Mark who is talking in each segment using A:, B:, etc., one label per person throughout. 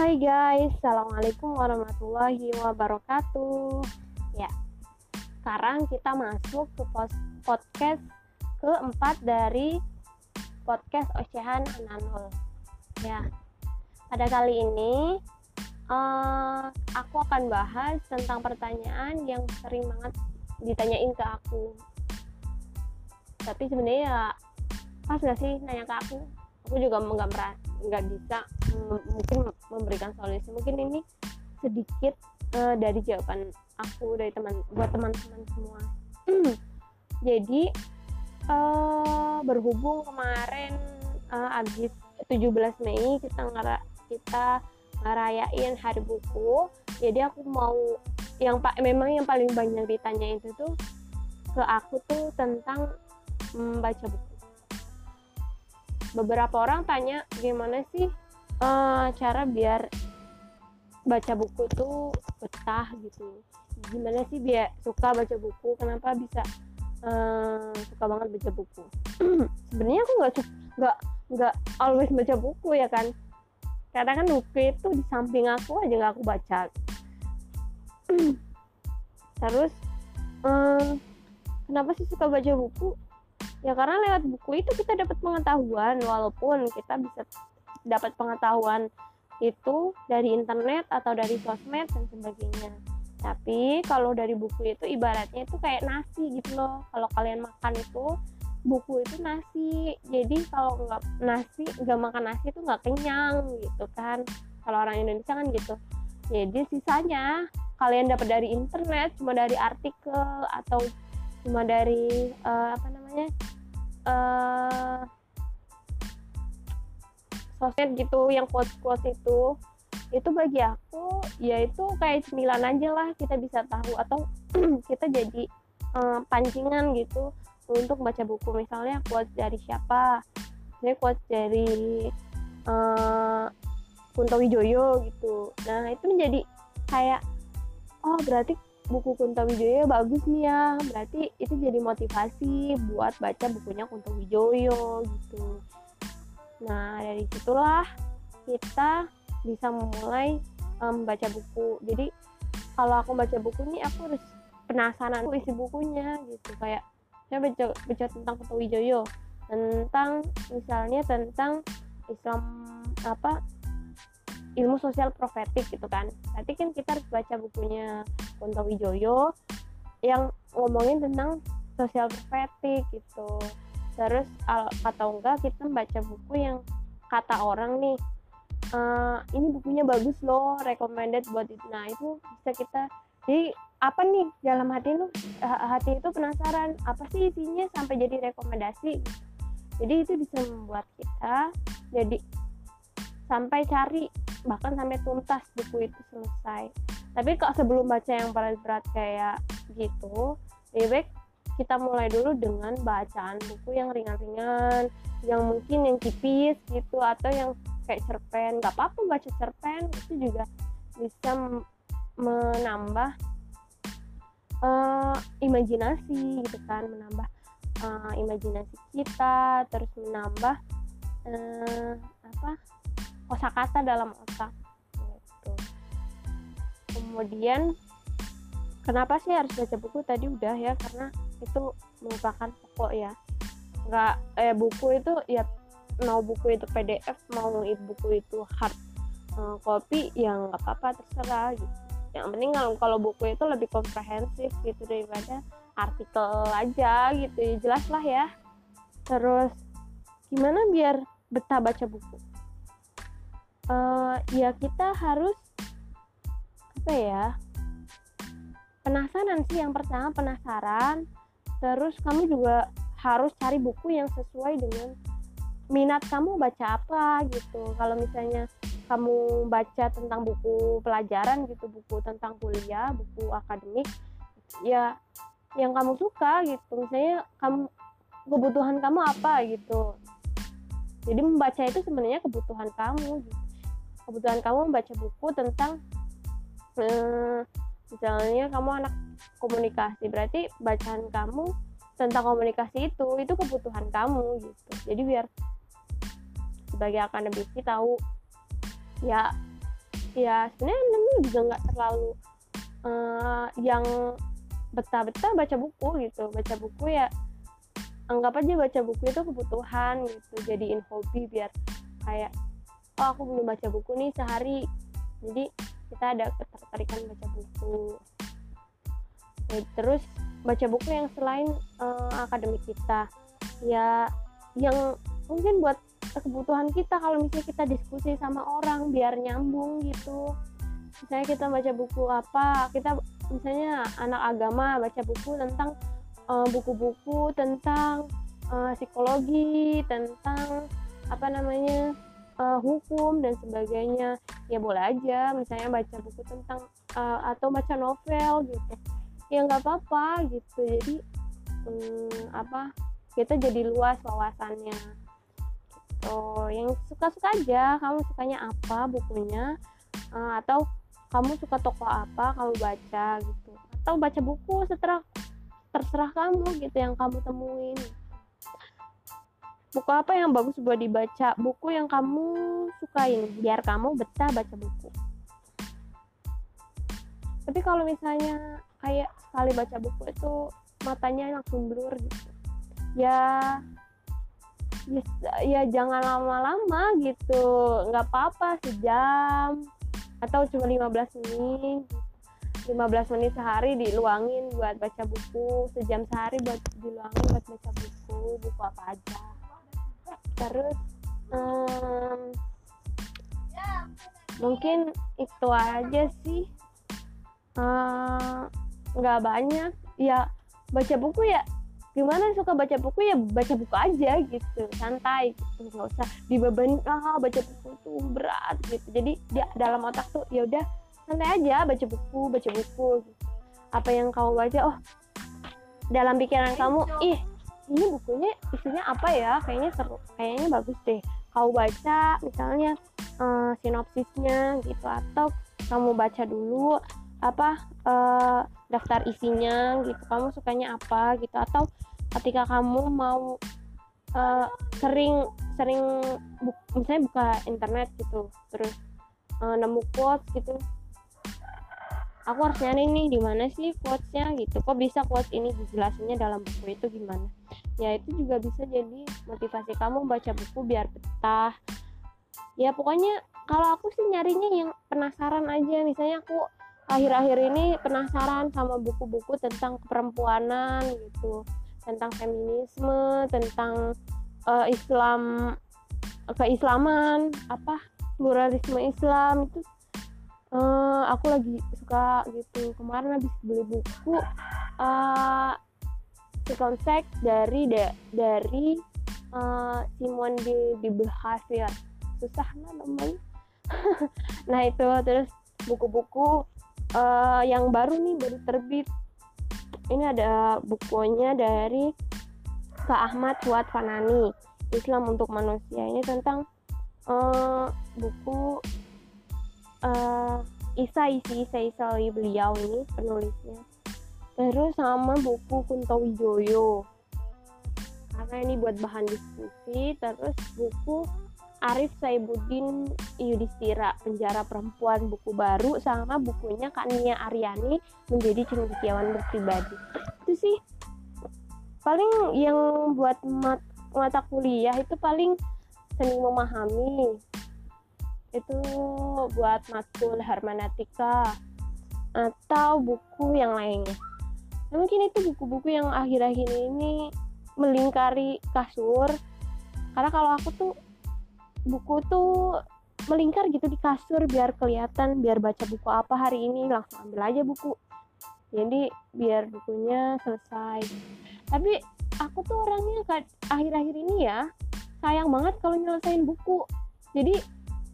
A: Hai guys, Assalamualaikum warahmatullahi wabarakatuh. Ya, sekarang kita masuk ke podcast keempat dari podcast Ocehan Ananul. Ya, pada kali ini uh, aku akan bahas tentang pertanyaan yang sering banget ditanyain ke aku. Tapi sebenarnya ya pas gak sih nanya ke aku? Aku juga nggak nggak bisa mungkin memberikan solusi. Mungkin ini sedikit uh, dari jawaban aku dari teman buat teman-teman semua. Jadi uh, berhubung kemarin uh, abis 17 Mei kita ngara kita ngerayain hari buku jadi aku mau yang pak memang yang paling banyak ditanya itu tuh ke aku tuh tentang membaca buku beberapa orang tanya gimana sih uh, cara biar baca buku tuh betah gitu? Gimana sih biar suka baca buku? Kenapa bisa uh, suka banget baca buku? Sebenarnya aku nggak nggak nggak always baca buku ya kan? Karena kan buku itu di samping aku aja nggak aku baca. Terus um, kenapa sih suka baca buku ya karena lewat buku itu kita dapat pengetahuan walaupun kita bisa dapat pengetahuan itu dari internet atau dari sosmed dan sebagainya. Tapi kalau dari buku itu ibaratnya itu kayak nasi gitu loh. Kalau kalian makan itu buku itu nasi. Jadi kalau nggak nasi nggak makan nasi itu nggak kenyang gitu kan. Kalau orang Indonesia kan gitu. Jadi sisanya kalian dapat dari internet cuma dari artikel atau cuma dari uh, apa namanya uh, sosmed gitu yang quotes quotes itu itu bagi aku ya itu kayak cemilan aja lah kita bisa tahu. Atau kita jadi uh, pancingan gitu untuk baca buku. Misalnya quotes dari siapa? Saya quotes dari uh, Kunto Wijoyo gitu. Nah itu menjadi kayak oh berarti buku Kunto Wijoyo bagus nih ya. Berarti itu jadi motivasi buat baca bukunya Kunto Wijoyo gitu. Nah dari situlah kita bisa memulai membaca um, buku. Jadi kalau aku baca buku ini aku harus penasaran isi bukunya gitu. Kayak saya baca baca tentang Kunto Wijoyo tentang misalnya tentang Islam apa ilmu sosial profetik gitu kan. Berarti kan kita harus baca bukunya Kunto Wijoyo yang ngomongin tentang sosial profetik gitu. Terus atau enggak kita baca buku yang kata orang nih uh, ini bukunya bagus loh recommended buat itu nah itu bisa kita jadi apa nih dalam hati lu hati itu penasaran apa sih isinya sampai jadi rekomendasi? Jadi itu bisa membuat kita jadi sampai cari bahkan sampai tuntas buku itu selesai. Tapi kok sebelum baca yang berat-berat kayak gitu lebih baik kita mulai dulu dengan bacaan buku yang ringan-ringan yang mungkin yang tipis gitu atau yang kayak cerpen. Nggak apa-apa baca cerpen itu juga bisa menambah uh, imajinasi gitu kan menambah uh, imajinasi kita terus menambah uh, apa kosakata dalam otak gitu. kemudian kenapa sih harus baca buku? Tadi udah ya karena itu merupakan pokok ya. Nggak eh buku itu ya mau buku itu PDF mau buku itu hard eh, copy yang nggak apa-apa terserah gitu. Yang penting kalau kalau buku itu lebih komprehensif gitu daripada artikel aja gitu. Ya jelas lah ya. Terus gimana biar betah baca buku uh, ya kita harus apa ya penasaran sih yang pertama penasaran. Terus kamu juga harus cari buku yang sesuai dengan minat kamu baca apa gitu. Kalau misalnya kamu baca tentang buku pelajaran gitu buku tentang kuliah buku akademik ya yang kamu suka gitu. Misalnya kamu kebutuhan kamu apa gitu. Jadi membaca itu sebenarnya kebutuhan kamu gitu kebutuhan kamu membaca buku tentang eh, misalnya kamu anak komunikasi. Berarti bacaan kamu tentang komunikasi itu itu kebutuhan kamu gitu. Jadi biar sebagai akademisi tahu ya ya sebenarnya juga nggak terlalu uh, yang betah-betah baca buku gitu. Baca buku ya anggap aja baca buku itu kebutuhan gitu. Jadiin hobi biar kayak oh aku belum baca buku nih sehari. Jadi kita ada ketertarikan baca buku. Ya, terus baca buku yang selain uh, akademik kita. Ya yang mungkin buat kebutuhan kita kalau misalnya kita diskusi sama orang biar nyambung gitu. Misalnya kita baca buku apa kita misalnya anak agama baca buku tentang eh, buku-buku uh, tentang uh, psikologi tentang apa namanya uh, hukum dan sebagainya. Ya boleh aja misalnya baca buku tentang uh, atau baca novel gitu. Ya nggak apa-apa gitu. Jadi um, apa kita jadi luas wawasannya. Gitu. Yang suka-suka aja kamu sukanya apa bukunya? Uh, atau kamu suka toko apa kamu baca gitu. Atau baca buku setelah terserah kamu gitu yang kamu temuin buku apa yang bagus buat dibaca? Buku yang kamu sukain biar kamu betah baca buku. Tapi kalau misalnya kayak sekali baca buku itu matanya langsung blur gitu. Ya ya, ya jangan lama-lama gitu. Nggak apa-apa sejam. Atau cuma 15 menit. 15 menit sehari diluangin buat baca buku. Sejam sehari buat diluangin buat baca buku. Buku apa aja terus um, mungkin itu aja sih. Nggak uh, banyak. Ya baca buku ya gimana suka baca buku ya baca buku aja gitu. Santai gitu nggak usah dibebani ah baca buku tuh berat gitu. Jadi dia dalam otak tuh ya udah santai aja baca buku baca buku gitu. apa yang kamu baca? Oh dalam pikiran kamu ih ini bukunya isinya apa ya? Kayaknya seru kayaknya bagus deh. Kau baca misalnya uh, sinopsisnya gitu atau kamu baca dulu apa uh, daftar isinya gitu. Kamu sukanya apa gitu atau ketika kamu mau uh, sering sering bu misalnya buka internet gitu terus uh, nemu quotes gitu aku harus nyari nih di mana sih quotesnya gitu. Kok bisa quotes ini dijelasinnya dalam buku itu gimana? Ya itu juga bisa jadi motivasi kamu baca buku biar betah. Ya pokoknya kalau aku sih nyarinya yang penasaran aja. Misalnya aku akhir-akhir ini penasaran sama buku-buku tentang perempuanan gitu tentang feminisme tentang uh, Islam keislaman apa pluralisme Islam itu uh, aku lagi suka gitu. Kemarin habis beli buku uh, konsep dari de, dari uh, Simon de de Behavior susah namanya nah itu. Terus buku-buku uh, yang baru nih baru terbit. Ini ada bukunya dari Kak Ahmad Fuad Fanani Islam untuk manusia. Ini tentang uh, buku uh, Isa isi Isa Isa beliau ini penulisnya. Terus sama buku Kunto Wijoyo. Karena ini buat bahan diskusi terus buku Arif Saibuddin Yudhistira Penjara Perempuan buku baru sama bukunya Kak Nia Aryani menjadi cendekiawan berpribadi. Itu sih paling yang buat mat mata kuliah itu paling seni memahami itu buat matkul hermeneutika atau buku yang lainnya mungkin itu buku-buku yang akhir-akhir ini melingkari kasur. Karena kalau aku tuh buku tuh melingkar gitu di kasur biar kelihatan biar baca buku apa hari ini langsung ambil aja buku. Jadi biar bukunya selesai. Tapi aku tuh orangnya akhir-akhir ini ya sayang banget kalau nyelesain buku. Jadi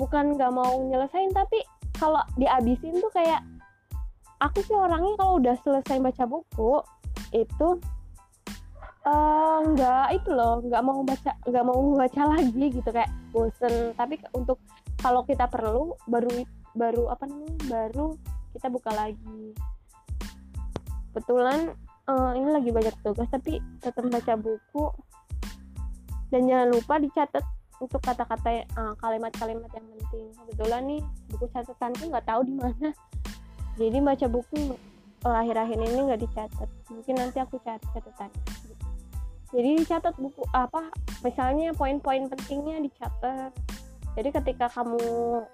A: bukan nggak mau nyelesain tapi kalau dihabisin tuh kayak aku sih orangnya kalau udah selesai baca buku itu Eh, nggak uh, itu loh nggak mau baca nggak mau baca lagi gitu kayak bosen. Tapi untuk kalau kita perlu baru baru apa namanya baru kita buka lagi. Betulan uh, ini lagi banyak tugas tapi tetap baca buku. Dan jangan lupa dicatat untuk kata-kata uh, kalimat-kalimat yang penting. Kebetulan nih buku catatan tuh nggak tahu di mana. Jadi baca buku akhir-akhir ini nggak dicatat. Mungkin nanti aku cari catatannya jadi dicatat buku apa misalnya poin-poin pentingnya dicatat. Jadi ketika kamu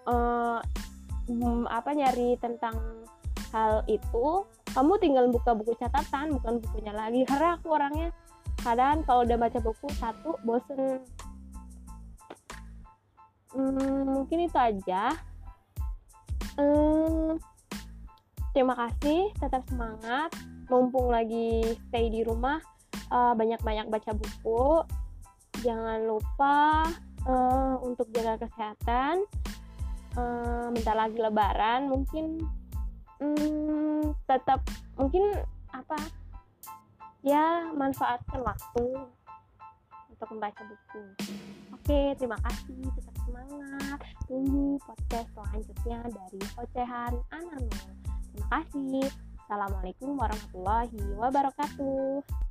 A: uh, apa nyari tentang hal itu kamu tinggal buka buku catatan bukan bukunya lagi. Karena aku orangnya kadang kalau udah baca buku satu bosen hmm, mungkin itu aja. Hmm, terima kasih tetap semangat. Mumpung lagi stay di rumah uh, banyak-banyak baca buku. Jangan lupa uh, untuk jaga kesehatan. Uh, bentar lagi lebaran mungkin hmm, tetap mungkin apa? Ya manfaatkan waktu untuk membaca buku. Oke terima kasih semangat. Tunggu podcast selanjutnya dari ocehan Anano terima kasih. Assalamualaikum warahmatullahi wabarakatuh